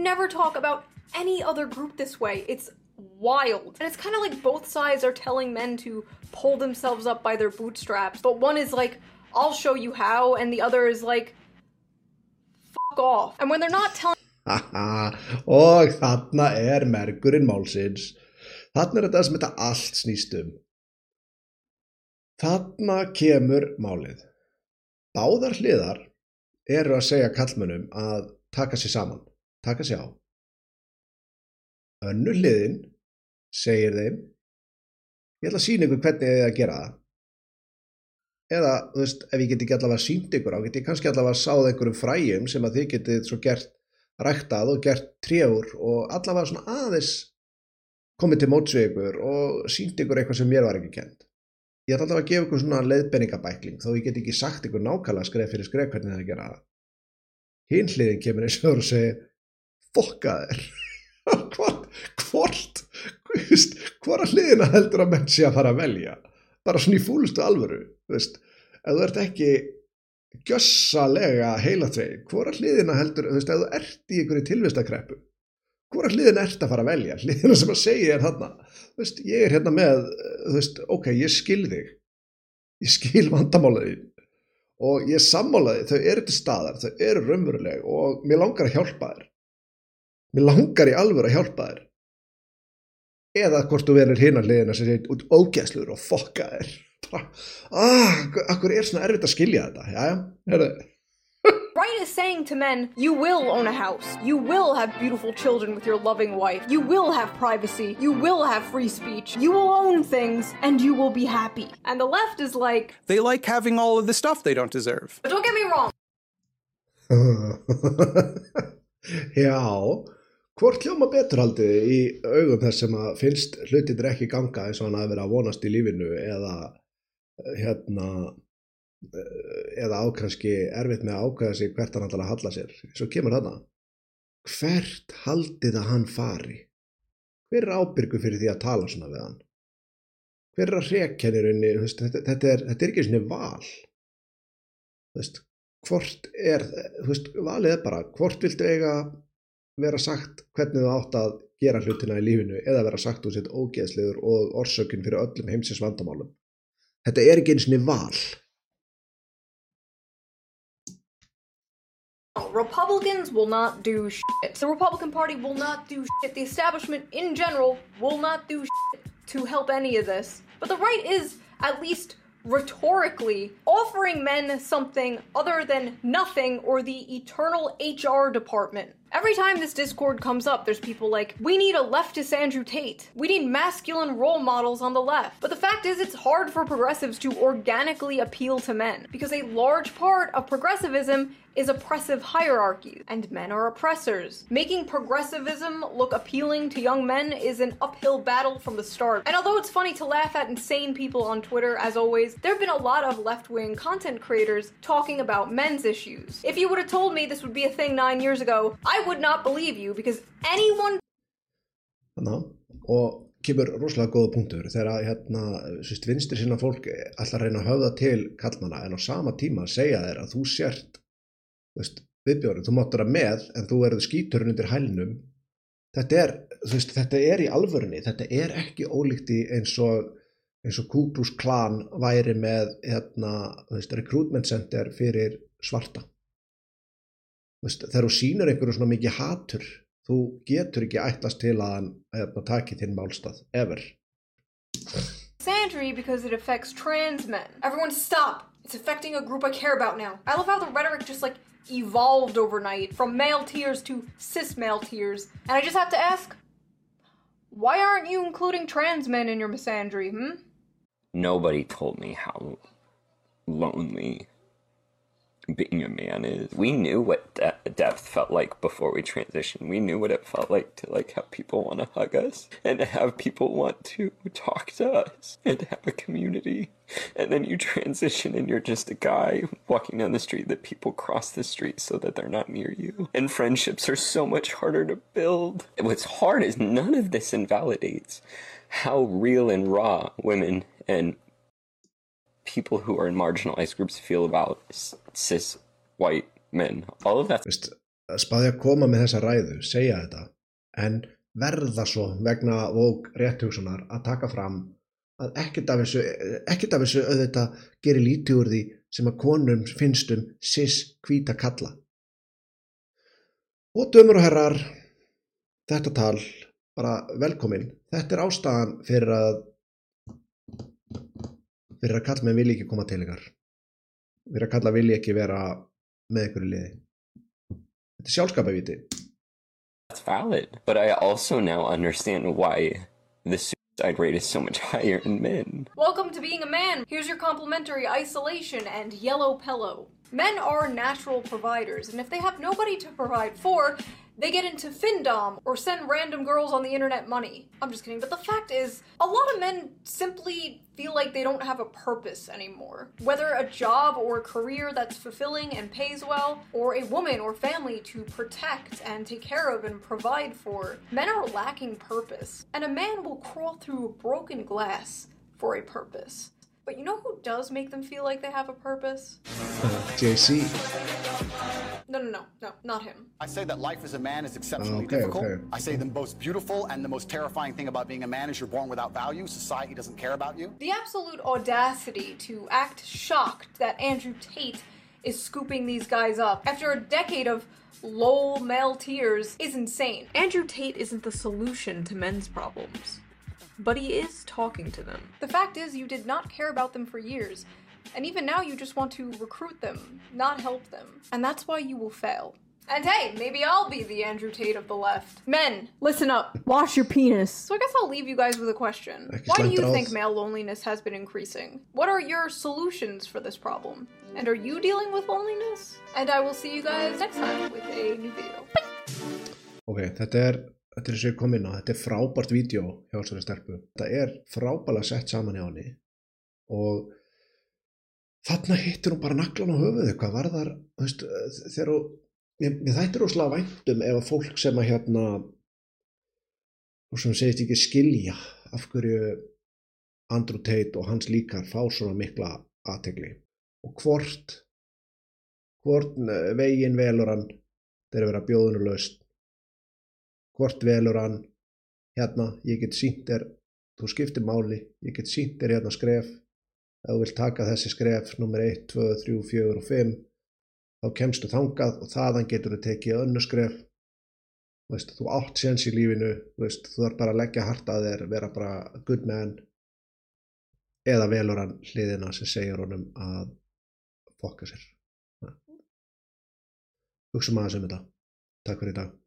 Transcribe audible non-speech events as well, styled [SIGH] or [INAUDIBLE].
never talk about any other group this way. It's wild. And it's kind of like both sides are telling men to pull themselves up by their bootstraps, but one is like, I'll show you how, and the other is like, fuck off. And when they're not telling Haha, og þarna er mergurinn málsins. Þarna er þetta sem þetta allt snýst um. Þarna kemur málið. Báðar hliðar eru að segja kallmönnum að taka sér saman, taka sér á. Önnu hliðin segir þeim, ég ætla að sína ykkur hvernig þið að gera það. Eða, þú veist, ef ég get ekki allavega sínt ykkur á, get ég kannski allavega sáð einhverjum fræjum sem að þið getið svo gert ræktað og gert trjáur og allavega svona aðeins komið til mótsvegur og sínt ykkur eitthvað sem mér var ekki kent. Ég ætla allavega að gefa ykkur svona leiðbenningabækling þó ég get ekki sagt ykkur nákvæmlega skref fyrir skref hvernig það að gera það. Hinn hliðin kemur eins og segir fokka þér. [LAUGHS] hvort, hvort, hvora hliðina heldur að menn sé að fara að velja? Bara svona í fúlustu alvöru, veist, ef þú ert ekki gjössalega heilatreyð, hvora hliðina heldur, veist, ef þú ert í einhverju tilvistakreppu, hvora hliðina ert að fara að velja, [LAUGHS] hliðina sem að segja er þarna, veist, ég er hérna með, veist, ok, ég skil þig, ég skil vandamálaðið og ég sammálaði, þau eru til staðar, þau eru raunveruleg og mér langar að hjálpa þér, mér langar í alvöru að hjálpa þér, eða hvort þú verður hinnar hliðina sem segir út ógæslur og fokka þér ah, akkur er svona erfitt að skilja þetta já, herru [LAUGHS] Right is saying to men, you will own a house. You will have beautiful children with your loving wife. You will have privacy. You will have free speech. You will own things and you will be happy. And the left is like, They like having all of the stuff they don't deserve. but don't get me wrong, [LAUGHS] já hvort hljóma betur haldið í augum þess sem að finnst hlutir ekki ganga eins og hann að vera að vonast í lífinu eða hérna eða ákvæmski erfitt með að ákvæða sig hvert hann ætlar að halla sér? Svo kemur þarna. Hvert haldið að hann fari? Hver er ábyrgu fyrir því að tala svona við hann? Hver er að hrekkennirunni þetta, þetta, er, þetta er ekki svona val. Veist hvort er, veist, valið er bara hvort viltu eiga vera sagt hvernig þú átt að gera hlutina í lífinu eða vera sagt úr sitt ógeðsliður og orsökun fyrir öllum heimsins vandamálum þetta er ekki eins og val Republicans will not do shit. The Republican Party will not do shit. The establishment in general will not do shit to help any of this. But the right is, at least rhetorically, offering men something other than nothing or the eternal HR department. Every time this Discord comes up, there's people like, we need a leftist Andrew Tate. We need masculine role models on the left. But the fact is, it's hard for progressives to organically appeal to men because a large part of progressivism is oppressive hierarchies, and men are oppressors. Making progressivism look appealing to young men is an uphill battle from the start. And although it's funny to laugh at insane people on Twitter, as always, there have been a lot of left wing content creators talking about men's issues. If you would have told me this would be a thing nine years ago, I would not believe you because anyone Þannig, og kemur rosalega góða punktur þegar að hérna, sérst, vinstri sinna fólk ætla að reyna að höfða til kallmanna en á sama tíma segja þeir að þú sért veist, viðbjörn, þú máttur að með en þú erðu skíturinn undir hælnum. Þetta er, veist, þetta er í alvörunni þetta er ekki ólíkt í eins og eins og Kúbrús klan væri með hérna, veist, recruitment center fyrir svarta þegar þú sýnur einhverju svona mikið hatur þú getur ekki ætlast til að hann hérna, taki þinn málstað, ever Sandry because it affects trans men. Everyone stop! It's affecting a group I care about now. I love how the rhetoric just like evolved overnight from male tears to cis male tears. And I just have to ask why aren't you including trans men in your misandry, hmm? Nobody told me how lonely being a man is. We knew what de- depth felt like before we transitioned. We knew what it felt like to like have people want to hug us and to have people want to talk to us and to have a community. And then you transition and you're just a guy walking down the street that people cross the street so that they're not near you. And friendships are so much harder to build. What's hard is none of this invalidates how real and raw women and people who are in marginalized groups feel about cis white men. All of that Veist, spáði að koma með þessa ræðu, segja þetta, en verða svo vegna vók rétthugsunar að taka fram að ekkert af þessu, ekkert af þessu auðvitað gerir lítið úr því sem að konum finnst um cis hvíta kalla. Og dömur og herrar, þetta tal, bara velkomin. Þetta er ástæðan fyrir að fyrir að kalla með vilji ekki koma til ykkar. Fyrir að kalla vilji ekki vera með ykkur í liði. Þetta er sjálfskapavíti. That's valid. But I also now understand why the suicide rate is so much [LAUGHS] higher in men. Welcome to being a man. Here's your complimentary isolation and yellow pillow. Men are natural providers, and if they have nobody to provide for, they get into findom or send random girls on the internet money. I'm just kidding, but the fact is, a lot of men simply feel like they don't have a purpose anymore. Whether a job or a career that's fulfilling and pays well, or a woman or family to protect and take care of and provide for, men are lacking purpose. And a man will crawl through broken glass for a purpose. But you know who does make them feel like they have a purpose? Uh, JC. No, no, no, no, not him. I say that life as a man is exceptionally Okay, difficult. okay. I say the most beautiful and the most terrifying thing about being a man is you're born without value. Society doesn't care about you. The absolute audacity to act shocked that Andrew Tate is scooping these guys up after a decade of lol male tears is insane. Andrew Tate isn't the solution to men's problems, but he is talking to them. The fact is, you did not care about them for years, and even now you just want to recruit them, not help them. And that's why you will fail. And hey, maybe I'll be the Andrew Tate of the left. Men, listen up. Wash your penis. So I guess I'll leave you guys with a question. Why do you think male loneliness has been increasing? What are your solutions for this problem? And are you dealing with loneliness? And I will see you guys next time with a new video. Ok, þetta er, þetta er eins og ég kom inn á, þetta er frábært vídeo hjá þessari stelpu. Þetta er frábælega sett saman hjá henni og þarna hittir hún bara naglan á höfuðu, hvað var þar, veist, þegar hún, mér, mér þættir óslega væntum ef að fólk sem að hérna, og sem segist ekki skilja af hverju Andrew Tate og hans líkar fá svona mikla aðtegli og hvort, hvort eh, veginn velur hann þegar vera bjóðinu laust hvort velur hann hérna, ég get sínt þér þú skiptir máli, ég get sínt þér hérna skref. Ef þú vilt taka þessi skref nummer 1, 2, 3, 4 og 5 þá kemstu þangað og þaðan getur þú tekið önnu skref. Veist, þú átt séns í lífinu veist, þú þarf bara að leggja hart að þér vera bara a good man. Eða velur hann hliðina sem segir honum að fokka sér. Hugsa maður sem þetta. Takk fyrir í dag